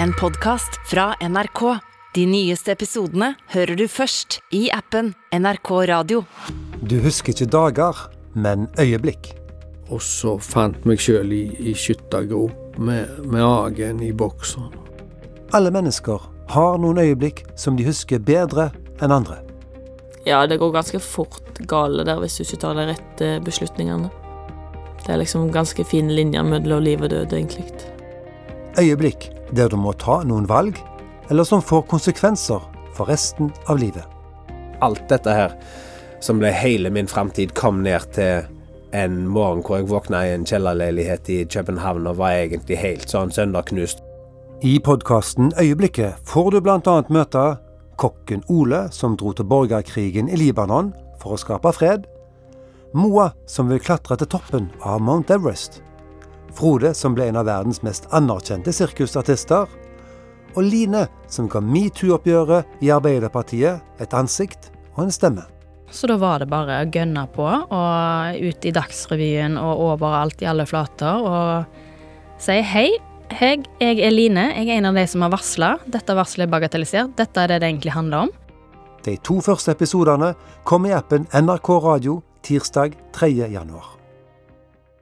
en podkast fra NRK. De nyeste episodene hører du først i appen NRK Radio. Du husker ikke dager, men øyeblikk. Og så fant meg sjøl i, i skyttergrop med, med agen i bokseren. Alle mennesker har noen øyeblikk som de husker bedre enn andre. Ja, det går ganske fort gale der hvis du ikke tar de rette beslutningene. Det er liksom ganske fin linje mellom liv og død, egentlig. Øyeblikk der du må ta noen valg, eller som får konsekvenser for resten av livet. Alt dette her, som ble hele min framtid, kom ned til en morgen hvor jeg våkna i en kjellerleilighet i København og var egentlig helt sånn sønderknust. I podkasten Øyeblikket får du bl.a. møte kokken Ole, som dro til borgerkrigen i Libanon for å skape fred. Moa, som vil klatre til toppen av Mount Everest. Frode, som ble en av verdens mest anerkjente sirkusartister. Og Line, som ga metoo-oppgjøret i Arbeiderpartiet et ansikt og en stemme. Så da var det bare å gønne på, og ut i Dagsrevyen og overalt i alle flater, og si hei. Hei, jeg er Line. Jeg er en av de som har varsla. Dette varselet er bagatellisert. Dette er det det egentlig handler om. De to første episodene kom i appen NRK Radio tirsdag 3. januar.